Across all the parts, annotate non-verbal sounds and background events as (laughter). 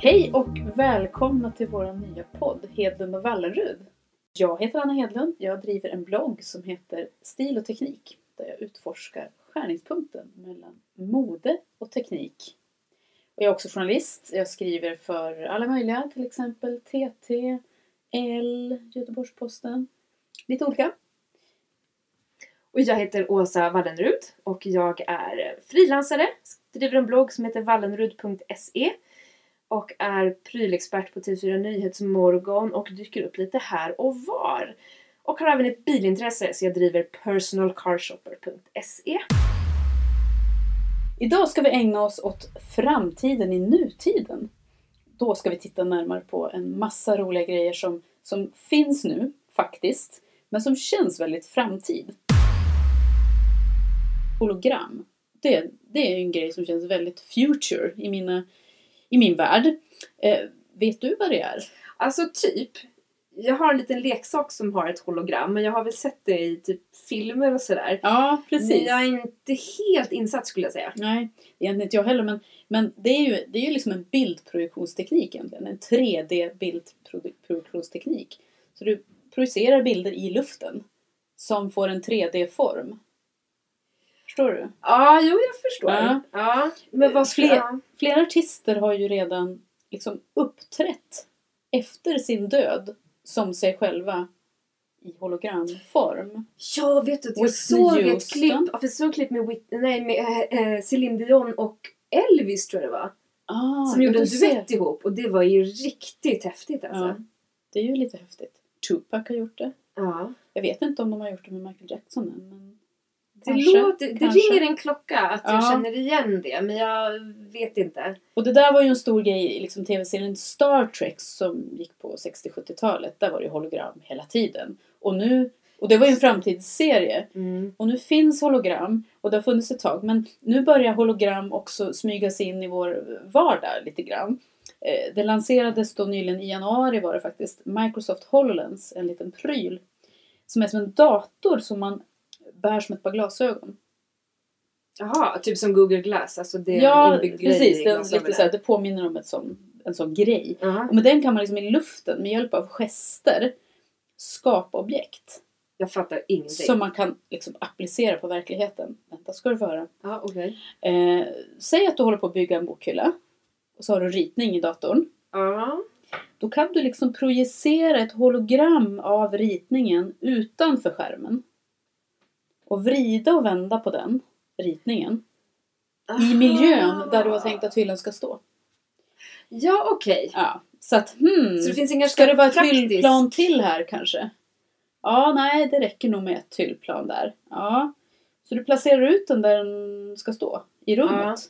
Hej och välkomna till vår nya podd Hedlund och Wallerud. Jag heter Anna Hedlund. Jag driver en blogg som heter Stil och teknik där jag utforskar skärningspunkten mellan mode och teknik. Och jag är också journalist. Jag skriver för alla möjliga, till exempel TT, L, Göteborgs-Posten. Lite olika. Och jag heter Åsa Wallenrud och jag är frilansare, driver en blogg som heter wallenrud.se och är prylexpert på TV4 Nyhetsmorgon och dyker upp lite här och var. Och har även ett bilintresse så jag driver personalcarshopper.se. Idag ska vi ägna oss åt framtiden i nutiden. Då ska vi titta närmare på en massa roliga grejer som, som finns nu, faktiskt, men som känns väldigt framtid. Hologram, det, det är en grej som känns väldigt future i, mina, i min värld. Eh, vet du vad det är? Alltså typ. Jag har en liten leksak som har ett hologram men jag har väl sett det i typ filmer och sådär. Ja, precis. Men jag är inte helt insatt skulle jag säga. Nej, egentligen inte jag heller, men, men det är ju det är ju liksom en bildprojektionsteknik egentligen. En 3D-bildprojektionsteknik. Så du projicerar bilder i luften som får en 3D-form. Förstår du? Ja, jo jag förstår. Ja. Ja. Men vad Fler- ja. Flera artister har ju redan liksom uppträtt efter sin död som sig själva i hologramform. Ja, vet du, jag Whitney såg ett klipp, ja, jag såg ett klipp med, nej, med äh, äh, Celine Dion och Elvis tror jag det var. Ah, som gjorde en duett ihop och det var ju riktigt häftigt alltså. Ja, det är ju lite häftigt. Tupac har gjort det. Ja. Jag vet inte om de har gjort det med Michael Jackson än. Men Det, låter, det ringer en klocka att jag Ja. känner igen det men jag vet inte. Och det där var ju en stor grej i liksom tv-serien Star Trek som gick på 60-70-talet. Där var det ju hologram hela tiden. Och nu, och det var ju en framtidsserie. Mm. Och nu finns hologram och det har funnits ett tag. Men nu börjar hologram också smyga sig in i vår vardag lite grann. Eh, Det lanserades då nyligen i januari var det faktiskt. Microsoft HoloLens, en liten pryl. Som är som en dator som man bär som ett par glasögon. Jaha, typ som Google Glass, alltså det Ja, precis. Det, lite så här, det påminner om ett sån, en sån grej. Jaha. Och med den kan man liksom i luften med hjälp av gester skapa objekt. Jag fattar ingenting. Som man kan liksom applicera på verkligheten. Vänta ska du få höra. Ja, okej. Eh, säg att du håller på att bygga en bokhylla. Och så har du en ritning i datorn. Ja. Då kan du liksom projicera ett hologram av ritningen utanför skärmen. Och vrida och vända på den ritningen. I miljön där du har tänkt att hyllan ska stå. Ja, okej. Ja, så att hmm, Så det finns inga ska det vara ett praktiskt- hyllplan till här kanske? Ja, nej, det räcker nog med ett hyllplan där. Ja. Så du placerar ut den där den ska stå, i rummet. Ja. Så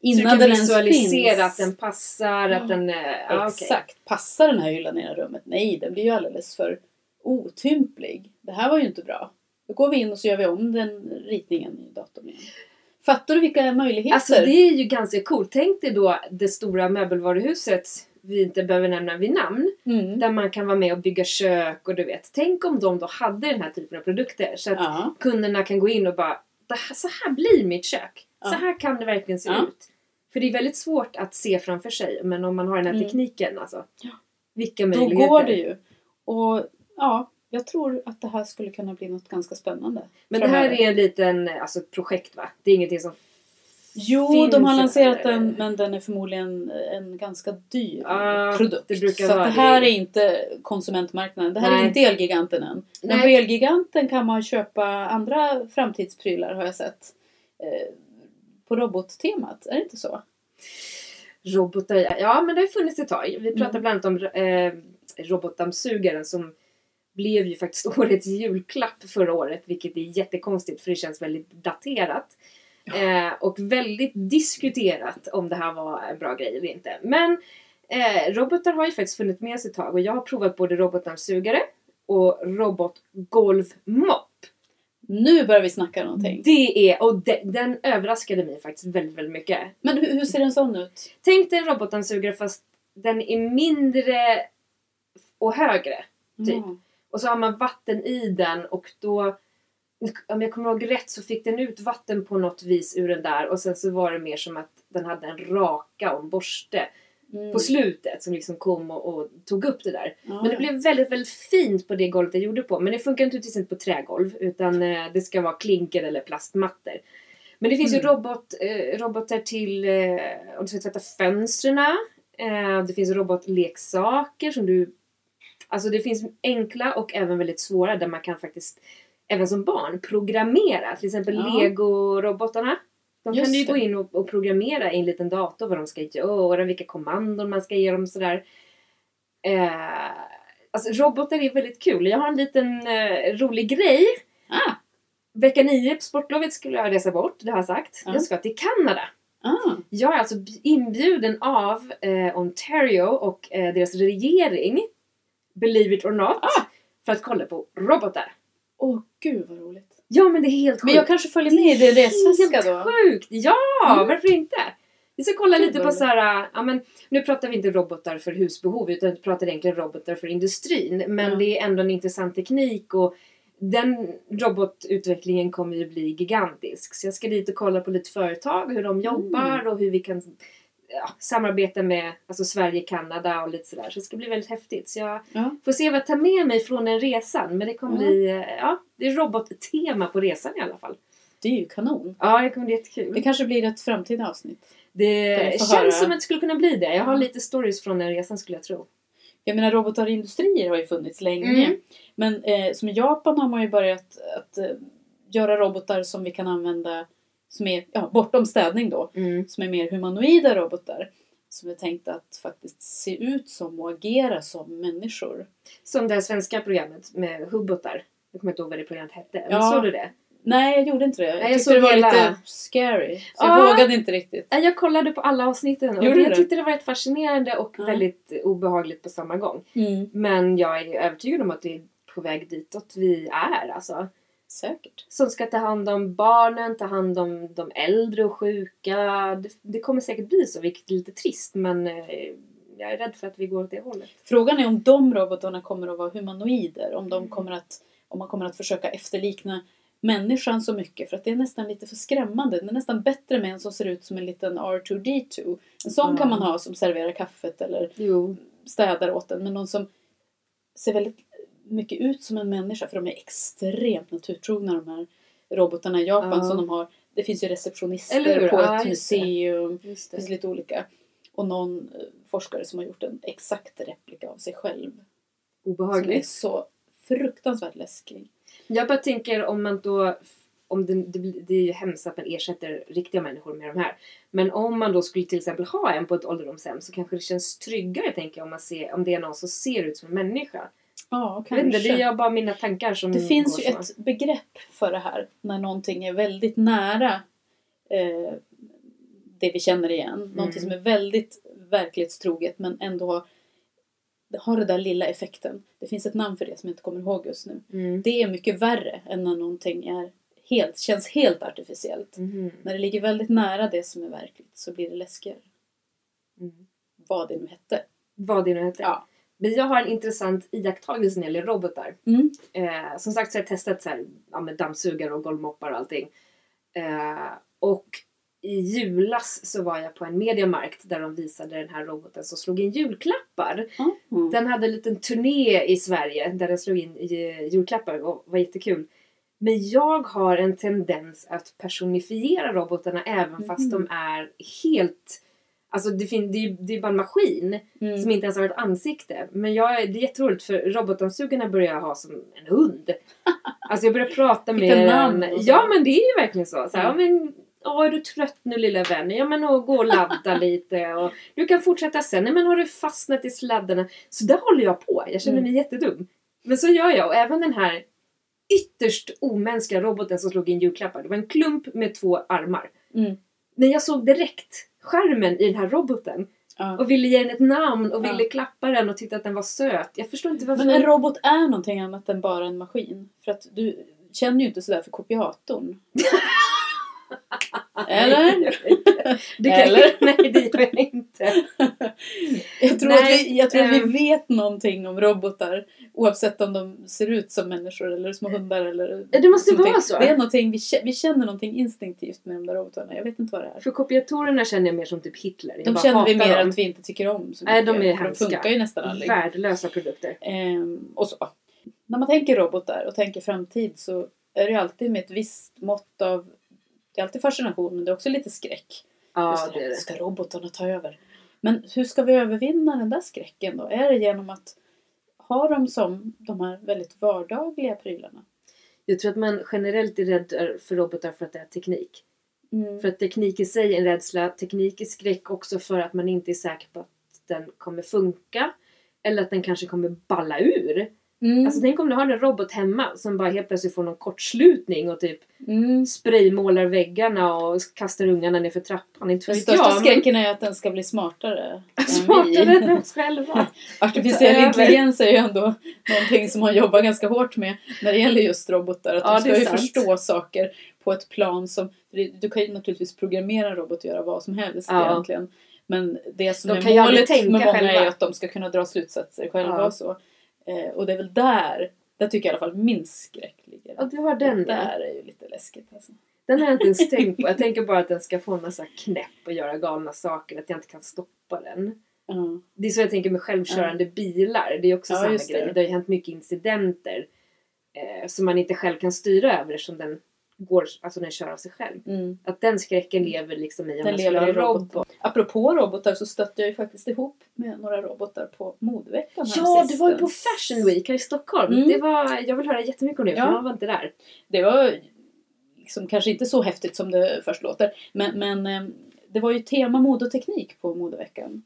du Innan kan den visualisera finns. att den passar, Ja. att den... eh, Ja. Exakt. Passar den här hyllan i det här rummet? Nej, den blir ju alldeles för otymplig. Det här var ju inte bra. Då går vi in och så gör vi om den ritningen i datorn igen. Fattar du vilka möjligheter? Alltså det är ju ganska coolt. Tänk dig då det stora möbelvaruhuset vi inte behöver nämna vid namn. mm. Där man kan vara med och bygga kök och du vet. Tänk om de då hade den här typen av produkter. Så att Ja. kunderna kan gå in och bara "Det här- så här blir mitt kök. Ja. Så här kan det verkligen se Ja. ut. För det är väldigt svårt att se framför sig. Men om man har den här Mm. tekniken alltså. Vilka Då möjligheter. går det ju. Och ja, jag tror att det här skulle kunna bli något ganska spännande. Men det här är en liten alltså, projekt va? Det är ingenting som Jo, de har eller- lanserat den men den är förmodligen en ganska dyr Ja, produkt. det så det här det. är inte konsumentmarknaden. Det här är Nej. inte Elgiganten än. Men på Elgiganten kan man köpa andra framtidsprylar har jag sett. Eh, på robottemat, är det inte så? Robotar, ja men det har funnits ett tag. Vi pratade Mm. bland annat om eh, robotdammsugaren som blev ju faktiskt (laughs) årets julklapp förra året. Vilket är jättekonstigt för det känns väldigt daterat. Eh, och väldigt diskuterat om det här var en bra grej eller inte. Men eh, robotar har ju faktiskt funnits med sig ett tag och jag har provat både robotdammsugare och robotgolvmopp. Nu börjar vi snacka någonting. Det är, och de, den överraskade mig faktiskt väldigt, väldigt mycket. Men hur, hur ser en sån ut? Tänk dig en robotdammsugare fast den är mindre och högre. Typ. Mm. Och så har man vatten i den och då om jag kommer ihåg rätt så fick den ut vatten på något vis ur den där och sen så var det mer som att den hade en raka och en borste. Mm. på slutet som liksom kom och, och tog upp det där. Ja, Men det blev väldigt, väldigt fint på det golvet jag gjorde på. Men det funkar naturligtvis inte på trägolv utan eh, det ska vara klinker eller plastmattor. Men det finns ju Mm. robot, eh, robotar till eh, om du ska tvätta fönstren. Eh, det finns robotleksaker som du... Alltså det finns enkla och även väldigt svåra där man kan faktiskt även som barn programmera. Till exempel Ja. Lego-robotarna. De Just kan ju det. gå in och, och programmera i en liten dator vad de ska göra, vilka kommandon man ska ge dem sådär. Eh, alltså robotar är väldigt kul. Jag har en liten eh, rolig grej. Ah, Vecka 9 på sportlovet skulle jag resa bort, det har jag sagt. Ja. Jag ska till Kanada. ah. Jag är alltså inbjuden av eh, Ontario och eh, deras regering, believe it or not, Ah. för att kolla på robotar. Åh gud vad roligt. Ja men det är helt sjukt. Men jag kanske följer med i resväska Helt då? sjukt! Ja, Mm. varför inte? Vi ska kolla Gud, lite på roligt. så här, ja men nu pratar vi inte robotar för husbehov utan vi pratar egentligen robotar för industrin. Men Ja. det är ändå en intressant teknik och den robotutvecklingen kommer ju bli gigantisk. Så jag ska dit och kolla på lite företag, hur de jobbar Mm. och hur vi kan ja, samarbeta med alltså Sverige, Kanada och lite sådär. Så det ska bli väldigt häftigt. Så jag Ja. får se vad jag tar med mig från den resan. Men det kommer Ja. bli, eh, ja, det är robottema på resan i alla fall. Det är ju kanon. Ja, det kommer bli jättekul. Det kanske blir ett framtida avsnitt. Det känns höra. som att det skulle kunna bli det. Jag har lite stories från den resan skulle jag tro. Jag menar robotar i industrier har ju funnits länge. Mm. Men eh, som i Japan har man ju börjat att eh, göra robotar som vi kan använda som är ja, bortom städning då. Som är mer humanoida robotar. Som är tänkta att faktiskt se ut som och agera som människor. Som det svenska programmet med hubbotar. Jag kommer inte ihåg vad det programmet hette. Ja. såg du det? Nej, jag gjorde inte det. Jag, Nej, jag tyckte det var hela- lite scary. Så jag Ja. vågade inte riktigt. Jag kollade på alla avsnitten och Gjorde jag du? tyckte det var rätt fascinerande och Ja. väldigt obehagligt på samma gång. Men jag är övertygad om att det är på väg ditåt vi är. Alltså. Säkert. Som ska ta hand om barnen, ta hand om de äldre och sjuka. Det, det kommer säkert bli så, vilket är lite trist. Men eh, jag är rädd för att vi går åt det hållet. Frågan är om de robotarna kommer att vara humanoider. Om, de Mm. kommer att, om man kommer att försöka efterlikna människan så mycket. För att det är nästan lite för skrämmande. Det är nästan bättre med en som ser ut som en liten R2D2. En sån Ja. kan man ha som serverar kaffet eller Jo. städar åt en. Men någon som ser väldigt mycket ut som en människa. För de är extremt naturtrogna de här robotarna i Japan Ja. som de har. Det finns ju receptionister på ett museum. Det det. finns lite olika. Och någon eh, forskare som har gjort en exakt replika av sig själv. Som är Obehagligt. så fruktansvärt läskig. Jag bara tänker om man då om det, det, det är ju hemskt att man ersätter riktiga människor med de här. Men om man då skulle till exempel ha en på ett ålderdomshem så kanske det känns tryggare tänker jag om, man ser, om det är någon som ser ut som en människa. Ja, Jag vet inte, kanske. det är bara mina tankar som Det finns ju ett begrepp för det här. När någonting är väldigt nära eh, det vi känner igen. Någonting som är väldigt verklighetstroget men ändå har, har den där lilla effekten. Det finns ett namn för det som jag inte kommer ihåg just nu. Mm. Det är mycket värre än när någonting är helt, känns helt artificiellt. Mhm. När det ligger väldigt nära det som är verkligt så blir det läskigare. Mm. Vad det nu hette. Vad det nu heter. Ja. Men jag har en intressant iakttagelse när det gäller robotar. Mm. Eh, som sagt så har jag testat så här, ja, med dammsugare och golvmoppar och allting. Eh, och i julas så var jag på en mediamarkt där de visade den här roboten som slog in julklappar. Mm. Den hade en liten turné i Sverige där den slog in i julklappar och var jättekul. Men jag har en tendens att personifiera robotarna även fast de Mhm. är helt... Alltså det, fin- det, är, det är bara en maskin Mm. som inte ens har ett ansikte. Men jag, är- det är jätteroligt för robotdammsugarna börjar jag ha som en hund. (laughs) Alltså jag börjar prata med den. Ja men det är ju verkligen så. så här, Ja. ja, men, Åh, är du trött nu lilla vän? Ja men och gå och ladda (laughs) lite. Och du kan fortsätta sen. Nej men har du fastnat i sladdarna? Så där håller jag på. Jag känner mig jättedum. Men så gör jag. Och även den här ytterst omänskliga roboten som slog in julklappar. Det var en klump med två armar. Mm. Men jag såg direkt skärmen i den här roboten. Ja. Och ville ge den ett namn och Ja. ville klappa den och tyckte att den var söt. Jag förstår inte varför. Men en robot är någonting annat än bara en maskin. För att du känner ju inte sådär för kopiatorn. (laughs) Eller? (laughs) Det kan, Eller? (laughs) Nej, det gör jag inte. Jag tror, Nej, att, vi, jag tror att ehm. vi vet någonting om robotar oavsett om de ser ut som människor eller små hundar eller det måste någonting. vara så. Det är någonting, vi, vi känner någonting instinktivt med de där robotarna. Jag vet inte vad det är. För kopiatorerna känner jag mer som typ Hitler. Jag De känner vi mer dem. att vi inte tycker om så Nej, de är hemska. De funkar ju nästan aldrig. Värdelösa produkter. Ehm, och så. När man tänker robotar och tänker framtid så är det ju alltid med ett visst mått av det är alltid fascination men det är också lite skräck. Ja, Just det är det. Ska robotarna ta över? Men hur ska vi övervinna den där skräcken då? Är det genom att ha dem som de här väldigt vardagliga prylarna? Jag tror att man generellt är rädd för robotar för att det är teknik. Mm. För att teknik i sig är en rädsla. Teknik är skräck också för att man inte är säker på att den kommer funka. Eller att den kanske kommer balla ur. Mm. Alltså tänk om du har en robot hemma som bara helt plötsligt får någon kortslutning och typ mm. spraymålar väggarna och kastar ungarna ner för trappan. Inte Den största jag, men- skräcken är att den ska bli smartare (laughs) Smartare än oss själva. (laughs) Artificiell intelligens är ju ändå någonting som man jobbar ganska hårt med när det gäller just robotar. Att Ja, de ska ju sant. förstå saker på ett plan som... Du kan ju naturligtvis programmera en robot att göra vad som helst Ja. egentligen. Men det som De är målet med många själva. är att de ska kunna dra slutsatser själva Ja. och så. Eh, och det är väl där, där tycker jag i alla fall min skräck ligger. Ja, du har den det där. är ju lite läskigt alltså. Den har jag inte ens (laughs) tänkt på. Jag tänker bara att den ska få en massa knäpp och göra galna saker. Att jag inte kan stoppa den. Ja. Det är så jag tänker med självkörande bilar. Det är också Ja, samma just det. grej. Det har ju hänt mycket incidenter. Eh, som man inte själv kan styra över eftersom den går, alltså den kör av sig själv. Mm. Att den skräcken lever liksom i om Den lever i en robot. Apropå robotar så stötte jag ju faktiskt ihop med några robotar på modeveckan Ja, det var ju på. Fashion Week här i Stockholm. Mm. Det var, jag vill höra jättemycket om det, för Ja. jag var inte där. Det var liksom kanske inte så häftigt som det först låter. Men, men eh, det var ju tema mode och teknik på modeveckan.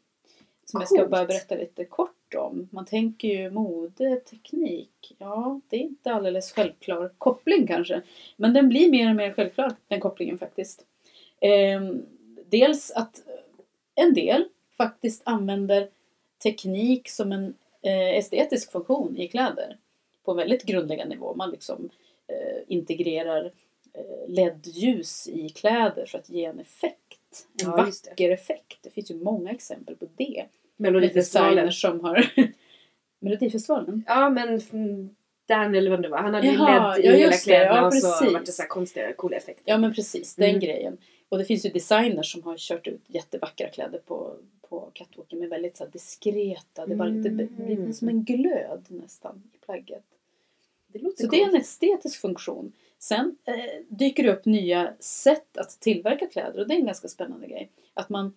Som jag ska Coolt. bara berätta lite kort om. Man tänker ju mode, teknik. Ja, det är inte alldeles självklar koppling kanske. Men den blir mer och mer självklar, den kopplingen faktiskt. Ehm, dels att en del faktiskt använder teknik som en eh, estetisk funktion i kläder. På en väldigt grundläggande nivå. Man liksom eh, integrerar eh, LED-ljus i kläder för att ge en effekt. En Ja, vacker effekt. Det finns ju många exempel på det. Melodifestivalen. som har... (laughs) Melodifestivalen? Ja, men Dan eller vad det var. Han hade ju LED i ja, hela det. kläderna Ja, och så precis. var det så konstiga, coola effekter. Ja men precis, den Mm. grejen. Och det finns ju designers som har kört ut jättevackra kläder på, på catwalken med väldigt så diskreta, det är bara lite, det Mm. som en glöd nästan i plagget. Det Så det är en estetisk funktion. Sen eh, dyker det upp nya sätt att tillverka kläder och det är en ganska spännande grej. Att man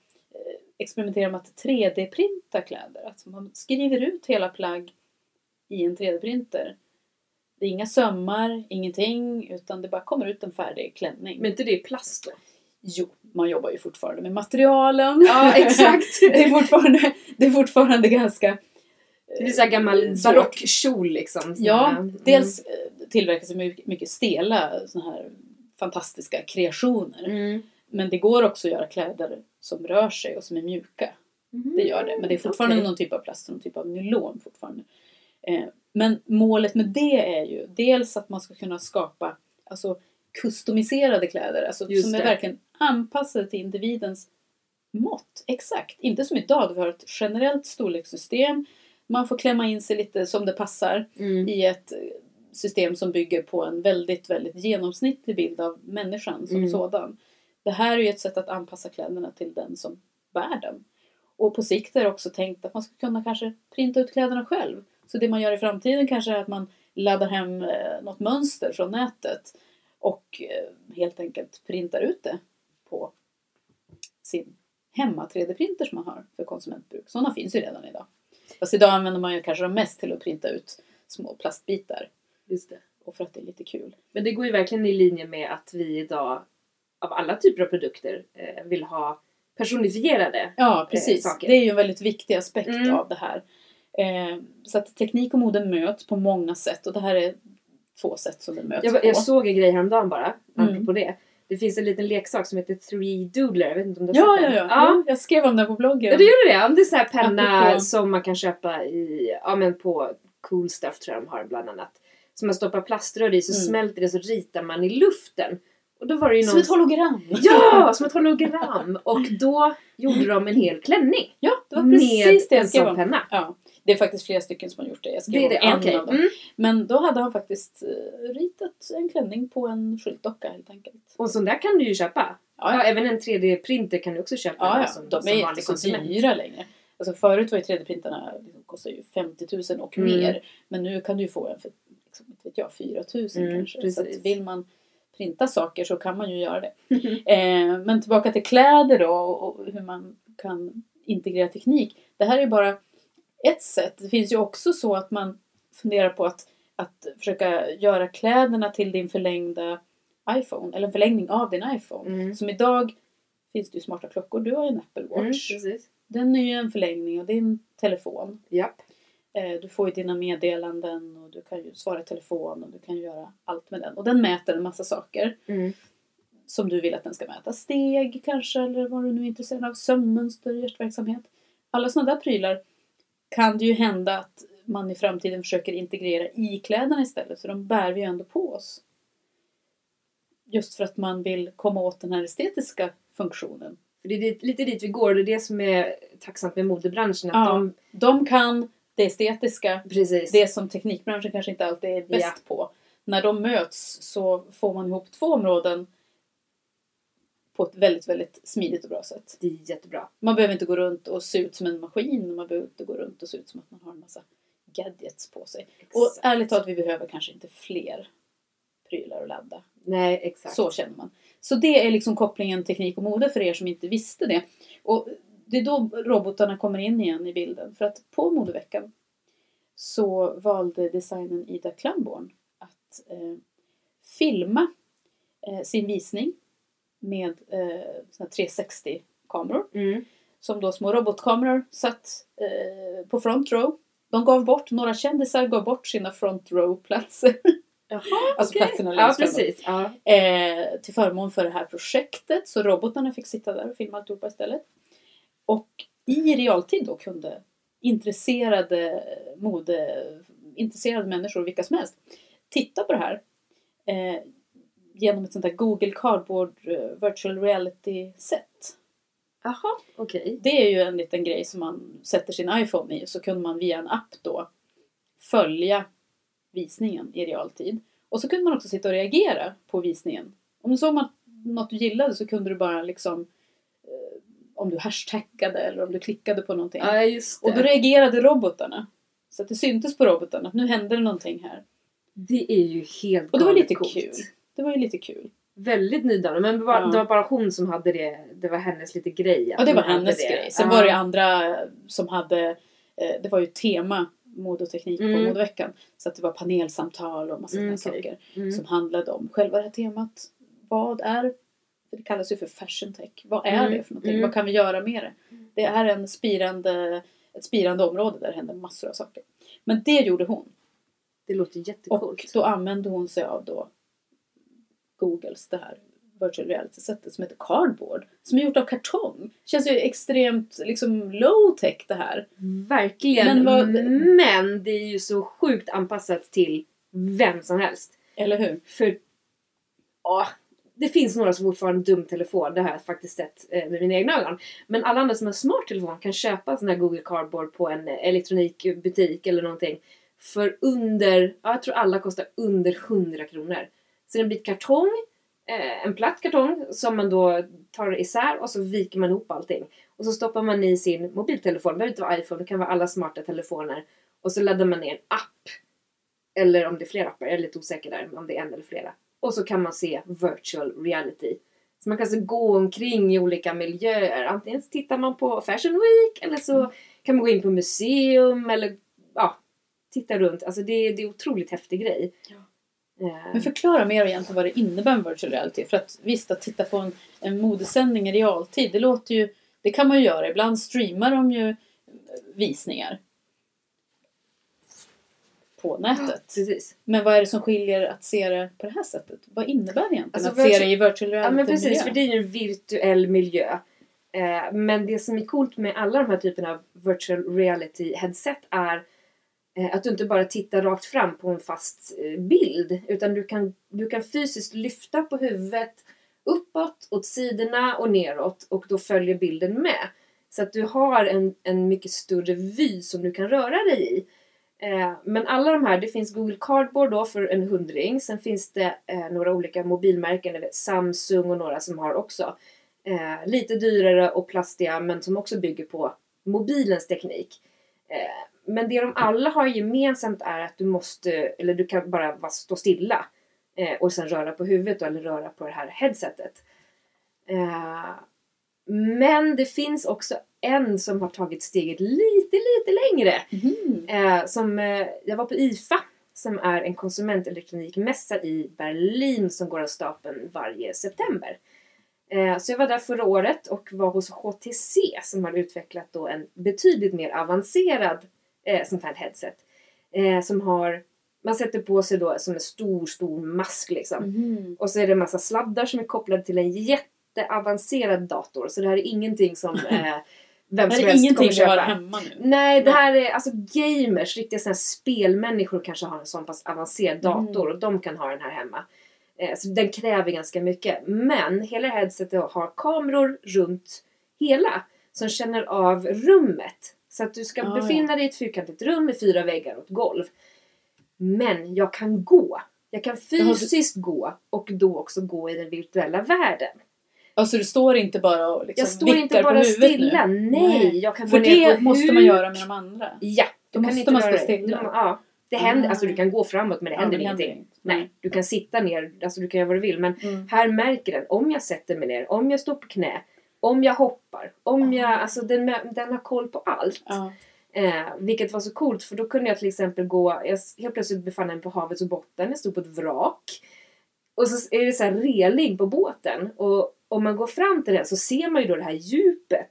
eh, experimenterar med att 3D-printa kläder. Att man skriver ut hela plagg i en 3D-printer. Det är inga sömmar, ingenting, utan det bara kommer ut en färdig klänning. Men inte det är plast då? Jo, man jobbar ju fortfarande med materialen. Ja, (laughs) exakt. det, är fortfarande, det är fortfarande ganska... eh, Det är så gammal svårt. barockkjol liksom. Ja. Mm. dels eh, tillverkas det mycket, mycket stela såna här fantastiska kreationer. Mm. Men det går också att göra kläder som rör sig och som är mjuka. Det gör det. Men det är fortfarande Okej. någon typ av plast, någon typ av nylon fortfarande. Eh, men målet med det är ju dels att man ska kunna skapa alltså, customiserade kläder. Alltså, Just som är det. verkligen anpassade till individens mått. Exakt. Inte som idag, vi har ett generellt storlekssystem. Man får klämma in sig lite som det passar Mm. i ett system som bygger på en väldigt, väldigt genomsnittlig bild av människan som Mm. sådan. Det här är ju ett sätt att anpassa kläderna till den som bär dem. Och på sikt är det också tänkt att man ska kunna kanske printa ut kläderna själv. Så det man gör i framtiden kanske är att man laddar hem eh, något mönster från nätet och eh, helt enkelt printar ut det på sin hemma 3D-printer som man har för konsumentbruk. Sådana finns ju redan idag. Fast idag använder man ju kanske dem mest till att printa ut små plastbitar Just det. och för att det är lite kul. Men det går ju verkligen i linje med att vi idag av alla typer av produkter eh, vill ha personifierade. Ja, precis. saker. det är ju en väldigt viktig aspekt Mm. av det här. Eh, så att teknik och mode möts på många sätt och det här är två sätt som det möts Jag, på. jag såg en grej häromdagen bara, Mm. det. Det finns en liten leksak som heter 3 Doodler, jag vet inte om du har Ja, sett ja, den? ja, ja. Jag skrev om det på bloggen. Ja, du gjorde det? Ja, det är så här penna Apropå- som man kan köpa i, ja men på Cool Stuff tror jag de har bland annat. Som man stoppar plaströr i så Mm. smälter det så ritar man i luften. Och då var det ju Som ett hologram! (laughs) Ja! Som ett hologram! Och då gjorde de en hel klänning. Ja, det var precis det jag en skrev om. Ja, det är faktiskt flera stycken som har gjort det. Jag skrev Det är det, en okej. av dem. Mm. Men då hade han faktiskt eh, ritat en klänning på en skyltdocka helt enkelt. Och sån där kan du ju köpa. Ja, Ja, även en 3D-printer kan du också köpa. Ja, ja. som, de som är inte så dyra längre. Alltså förut var ju 3D-printarna liksom, kostar ju 50 000 och Mm. mer. Men nu kan du ju få en för liksom, vet jag, 4 000 Mm, kanske. Så precis. att vill man printa saker så kan man ju göra det. Eh, men tillbaka till kläder då och, hur man kan integrera teknik. Det här är bara ett sätt. Det finns ju också så att man funderar på att, att försöka göra kläderna till din förlängda iPhone. Eller en förlängning av din iPhone. Mm. Som idag finns det ju smarta klockor. Du har ju en Apple Mm, Watch. precis. Den är ju en förlängning av din telefon. Japp. Eh, Du får ju dina meddelanden och du kan ju svara i telefon och du kan göra allt med den. Och den mäter en massa saker Mm. som du vill att den ska mäta. Steg kanske eller vad du nu är intresserad av. Sömnmönster, hjärtverksamhet. Alla sådana där prylar kan det ju hända att man i framtiden försöker integrera i kläderna istället. För de bär vi ju ändå på oss. Just för att man vill komma åt den här estetiska funktionen. För det är lite dit vi går. Det är det som är tacksamt med modebranschen. Att Ja. de, De kan det estetiska precis. det som teknikbranschen kanske inte alltid är bäst Ja. på. När de möts så får man ihop två områden på ett väldigt, väldigt smidigt och bra sätt. det är jättebra. Man behöver inte gå runt och se ut som en maskin. Man behöver inte gå runt och se ut som att man har en massa gadgets på sig. Och Exakt. ärligt talat, vi behöver kanske inte fler prylar att ladda. Nej, exakt. Så känner man. Så det är liksom kopplingen teknik och mode för er som inte visste det. Och det är då robotarna kommer in igen i bilden. För att på modeveckan så valde designern Ida Klamborn att eh, filma eh, sin visning med eh, såna 360-kameror. Mm. Som då små robotkameror satt eh, på front row. De gav bort, några kändisar gav bort sina front row-platser. (laughs) Alltså okej. platserna Ja, längst fram. precis. Ja. Eh, till förmån för det här projektet. Så robotarna fick sitta där och filma alltihopa istället. Och i realtid då kunde intresserade mode, intresserade människor, vilka som helst, titta på det här eh, genom ett sånt där Google Cardboard eh, Virtual Reality-set. Jaha, okej. Det är ju en liten grej som man sätter sin iPhone i och så kunde man via en app då följa visningen i realtid. Och så kunde man också sitta och reagera på visningen. Om du såg något du gillade så kunde du bara liksom om du hashtaggade eller om du klickade på någonting. Ja, just det. Och då reagerade robotarna. Så att det syntes på robotarna att nu hände det någonting här. Det är ju helt Och det var lite coolt. kul. Det var ju lite kul. Väldigt nydanande. Men det var, Ja. det var bara hon som hade det. Det var hennes lite grej. Ja, det var hennes det. grej. Sen Ja. var det andra som hade, eh, det var ju tema mode och teknik på Mm. modeveckan. Så att det var panelsamtal och massa Mm, okej. saker Mm. som handlade om själva det här temat. Vad är, det kallas ju för fashion tech. Vad är Mm, det för någonting? mm. Vad kan vi göra med det? Det är en spirande, ett spirande område där det händer massor av saker. Men det gjorde hon. Det låter Och jättecoolt. då använde hon sig av då Googles det här virtual reality-sättet som heter Cardboard. Som är gjort av kartong. Känns ju extremt liksom low tech det här. Verkligen. Men Men, vad- det är ju så sjukt anpassat till vem som helst. Eller hur? För ja, det finns några som fortfarande har en dum telefon. Det har jag faktiskt sett eh, med mina egna ögon. Men alla andra som har smart telefon kan köpa en sån här Google Cardboard på en eh, elektronikbutik eller någonting. För under, ja, jag tror alla kostar under 100 kronor. Så det är en bit kartong, eh, en platt kartong som man då tar isär och så viker man ihop allting. Och så stoppar man i sin mobiltelefon, det behöver inte vara iPhone, det kan vara alla smarta telefoner. Och så laddar man ner en app. Eller om det är flera appar, jag är lite osäker där om det är en eller flera. Och så kan man se virtual reality. Så man kan alltså gå omkring i olika miljöer. Antingen tittar man på Fashion Week eller så kan man gå in på museum eller ja, titta runt. Alltså det, är- det är en otroligt häftig grej. Ja. Eh, Men förklara mer egentligen vad det innebär med virtual reality. För att visst, att titta på en, en modesändning i realtid, det låter ju... Det kan man ju göra. Ibland streamar de ju visningar. På nätet. Precis. Men vad är det som skiljer att se det på det här sättet? Vad innebär det egentligen Alltså, att se det i virtual reality Ja men precis, för det är ju en virtuell miljö. Eh, men det som är coolt med alla de här typerna av virtual reality headset är eh, att du inte bara tittar rakt fram på en fast eh, bild utan du kan, du kan fysiskt lyfta på huvudet uppåt, åt sidorna och neråt och då följer bilden med. Så att du har en, en mycket större vy som du kan röra dig i. Eh, men alla de här, det finns Google Cardboard då för en hundring. Sen finns det eh, några olika mobilmärken, vet, Samsung och några som har också. Eh, lite dyrare och plastiga men som också bygger på mobilens teknik. Men det de alla har gemensamt är att du måste, eller du kan bara, stå stilla och sen röra på huvudet eller röra på det här headsetet. Men det finns också en som har tagit steget lite, lite längre. Eh, som, eh, jag var på IFA som är en konsumentelektronikmässa i Berlin som går av stapeln varje september. Eh, så jag var där förra året och var hos HTC som har utvecklat då en betydligt mer avancerad sånt här headset. Som har, man sätter på sig då som en stor, stor mask liksom. Mhm. Och så är det en massa sladdar som är kopplade till en jätteavancerad dator. Så det här är ingenting som (laughs) eh, vem Det som är helst ingenting kommer vi har köpa. hemma nu. Nej, det här är alltså gamers, riktiga här spelmänniskor kanske har en sån pass avancerad dator och de kan ha den här hemma. Eh, så den kräver ganska mycket. Men hela headsetet har kameror runt hela som känner av rummet. Så att du ska Ah, befinna dig i ett fyrkantigt rum med fyra väggar och ett golv. Men jag kan gå. Jag kan fysiskt gå och då också gå i den virtuella världen. Alltså du står inte bara och liksom Jag står inte bara stilla. nu. Nej, jag kan För gå ner det på måste man göra med de andra. Ja, Då kan måste man stå stilla. Du- Ja, det händer, Ah. alltså du kan gå framåt men det Ja, händer det ingenting. Nej, du kan sitta ner, alltså du kan göra vad du vill men Mm. här märker den om jag sätter mig ner, om jag står på knä, om jag hoppar, om jag, alltså den, den har koll på allt. Ja. Eh, vilket var så coolt för då kunde jag till exempel gå, jag helt plötsligt befann mig på havets botten, jag stod på ett vrak. Och så är det så här reling på båten och om man går fram till den så ser man ju då det här djupet.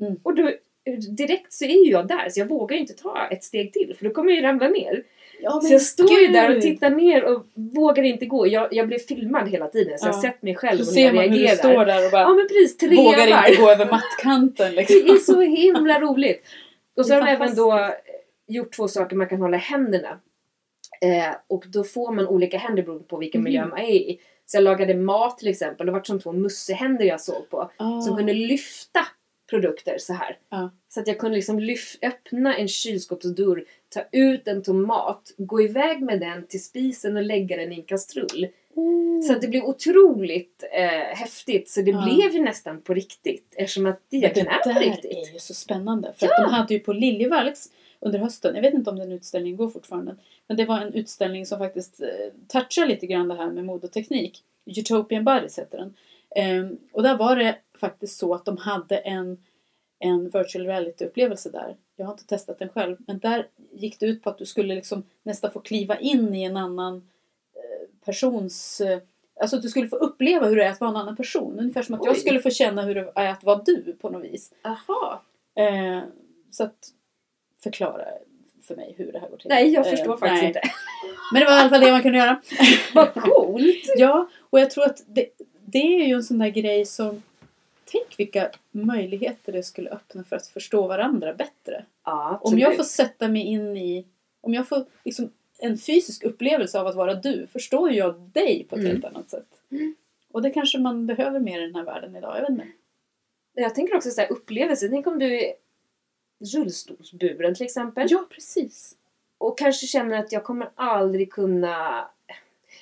Mm. Och då direkt så är ju jag där så jag vågar ju inte ta ett steg till för då kommer jag ju ramla ner. Ja, Så jag står ju där och tittar ner och vågar inte gå. Jag, jag blir filmad hela tiden så jag Ja. har sett mig själv Så och när ser jag man hur du reagerar. står där och bara Ja men precis, trevar. vågar inte gå över mattkanten liksom. Det är så himla roligt. Och så har de även då gjort två saker man kan hålla händerna. Eh, och då får man olika händer beroende på vilken Mhm. miljö man är i. Så jag lagade mat till exempel. Det var som två mussehänder jag såg på. Ah. Som kunde lyfta produkter så här. Ja. Så att jag kunde liksom lyf- öppna en kylskåpsdörr, ta ut en tomat, gå iväg med den till spisen och lägga den i en kastrull. Oh. Så att det blev otroligt eh, häftigt. Så det Ja. blev ju nästan på riktigt. Eftersom att det egentligen är på där riktigt. är ju så spännande. För att de hade ju på Liljevalchs under hösten, jag vet inte om den utställningen går fortfarande, men det var en utställning som faktiskt eh, touchar lite grann det här med mode och teknik. Utopian Bodies heter den. Ehm, och där var det faktiskt så att de hade en, en virtual reality-upplevelse där. Jag har inte testat den själv, men där gick det ut på att du skulle liksom nästan få kliva in i en annan eh, persons... Eh, alltså att du skulle få uppleva hur det är att vara en annan person. Ungefär som att jag Oj. skulle få känna hur det är att vara du på något vis. Aha. Eh, så att förklara för mig hur det här går till. Nej, jag Eh, förstår faktiskt nej. inte. (laughs) Men det var i alla fall det man kunde göra. (laughs) Vad coolt! (laughs) Ja, och jag tror att det, det är ju en sån där grej som... Tänk vilka möjligheter det skulle öppna för att förstå varandra bättre. Ja, Om jag får sätta mig in i... Om jag får liksom en fysisk upplevelse av att vara du förstår jag dig på ett Mm. helt annat sätt. Mm. Och det kanske man behöver mer i den här världen idag. Jag vet inte. Jag tänker också så här, upplevelse. Tänk om du rullstolsburen till exempel. Ja, precis. Och kanske känner att jag kommer aldrig kunna...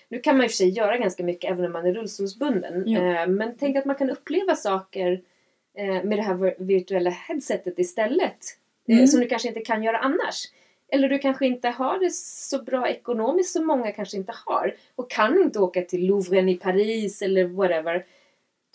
Nu kan man i och för sig göra ganska mycket även om man är rullstolsbunden. Ja. Eh, Men tänk att man kan uppleva saker eh, med det här vir- virtuella headsetet istället. eh, Mm. Som du kanske inte kan göra annars. Eller du kanske inte har det så bra ekonomiskt som många kanske inte har. Och kan inte åka till Louvren i Paris eller whatever.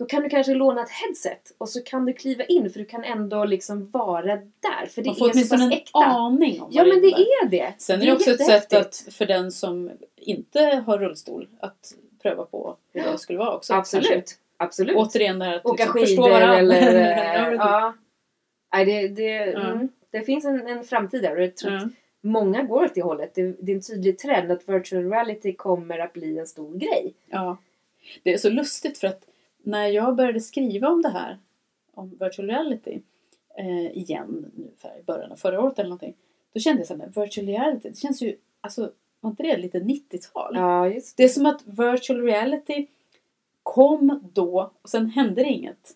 Då kan du kanske låna ett headset och så kan du kliva in för du kan ändå liksom vara där. För det Man får är så pass en äkta. aning om Ja men det är det. Sen är det också ett sätt att, för den som inte har rullstol att pröva på hur det skulle vara också. Absolut. Kanske. Absolut. Återigen det här att Åka liksom förstå skidor eller... (laughs) ja, eh, ja. Nej, det, det, Ja. mm, det finns en, en framtid där och jag tror att Ja. många går åt det hållet. Det, det är en tydlig trend att virtual reality kommer att bli en stor grej. Ja. Det är så lustigt för att när jag började skriva om det här, om virtual reality, eh, igen nu för i början av förra året eller någonting. Då kände jag så här, men virtual reality, det känns ju, alltså var inte det lite 90-tal? Ja, just Det är som att virtual reality kom då och sen hände det inget.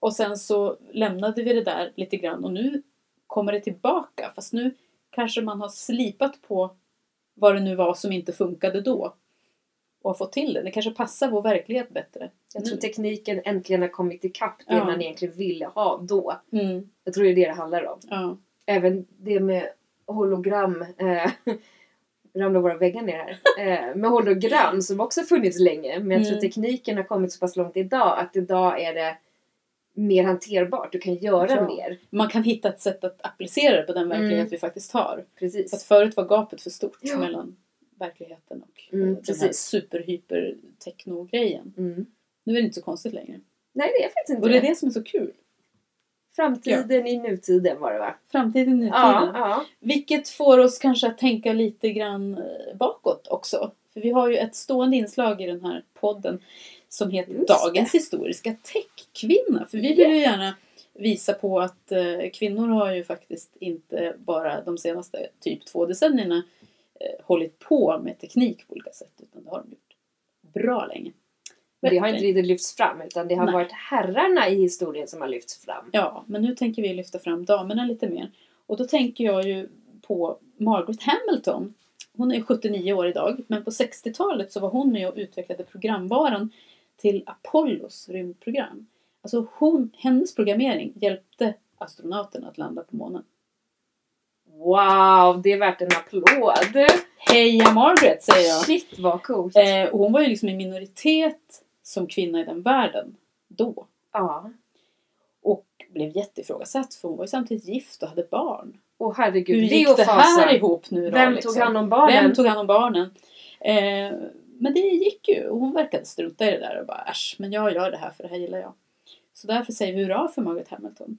Och sen så lämnade vi det där lite grann och nu kommer det tillbaka. Fast nu kanske man har slipat på vad det nu var som inte funkade då. Och har fått till det. Det kanske passar vår verklighet bättre. Jag tror tekniken äntligen har kommit ikapp det Ja. man egentligen ville ha då. Mm, Jag tror det är det det handlar om. ja. Även det med hologram. Eh, (laughs) ramlar våra väggar ner här. Eh, med hologram som också funnits länge. Men jag tror Mm. tekniken har kommit så pass långt idag att idag är det mer hanterbart. Du kan göra Ja. mer. Man kan hitta ett sätt att applicera det på den verklighet Mm. vi faktiskt har. För att Precis. förut var gapet för stort Ja. mellan verkligheten och Mm, eh, den här precis. superhyper-techno-grejen. Mm. Nu är det inte så konstigt längre. Nej det är faktiskt inte Och det är det. det som är så kul. Framtiden i nutiden var det va? Framtiden, nutiden. Ja, ja. Vilket får oss kanske att tänka lite grann eh, bakåt också. För vi har ju ett stående inslag i den här podden som heter Just Dagens historiska techkvinna. För vi vill ju gärna visa på att eh, kvinnor har ju faktiskt inte bara de senaste typ två decennierna eh, hållit på med teknik på olika sätt. Utan det har de gjort bra länge. Men det har inte riktigt lyfts fram utan det har Nej. varit herrarna i historien som har lyfts fram. Ja, men nu tänker vi lyfta fram damerna lite mer. Och då tänker jag ju på Margaret Hamilton. Hon är 79 år idag, men på 60-talet så var hon med och utvecklade programvaran till Apollos rymdprogram. Alltså hon, hennes programmering hjälpte astronauterna att landa på månen. Wow, det är värt en applåd! Heja Margaret säger jag! Shit vad coolt! Eh, och hon var ju liksom i minoritet som kvinna i den världen då. Ja. Och blev jätteifrågasatt för hon var ju samtidigt gift och hade barn. Åh herregud, Hur det gick det att här ihop nu då? Vem liksom? tog hand om barnen? Vem tog hand om barnen? Eh, men det gick ju och hon verkade strunta i det där och bara äsch, men jag gör det här för det här gillar jag. Så därför säger vi hurra för Margaret Hamilton.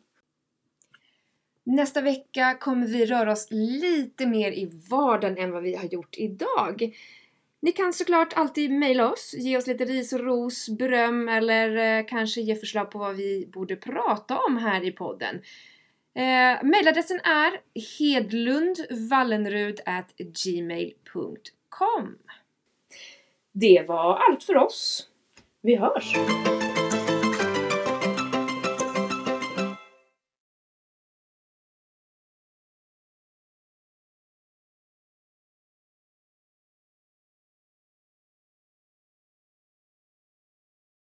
Nästa vecka kommer vi röra oss lite mer i vardagen än vad vi har gjort idag. Ni kan såklart alltid mejla oss, ge oss lite ris och ros, beröm eller eh, kanske ge förslag på vad vi borde prata om här i podden. Eh, Mejladressen är hedlundvallenrud@gmail.com Det var allt för oss. Vi hörs!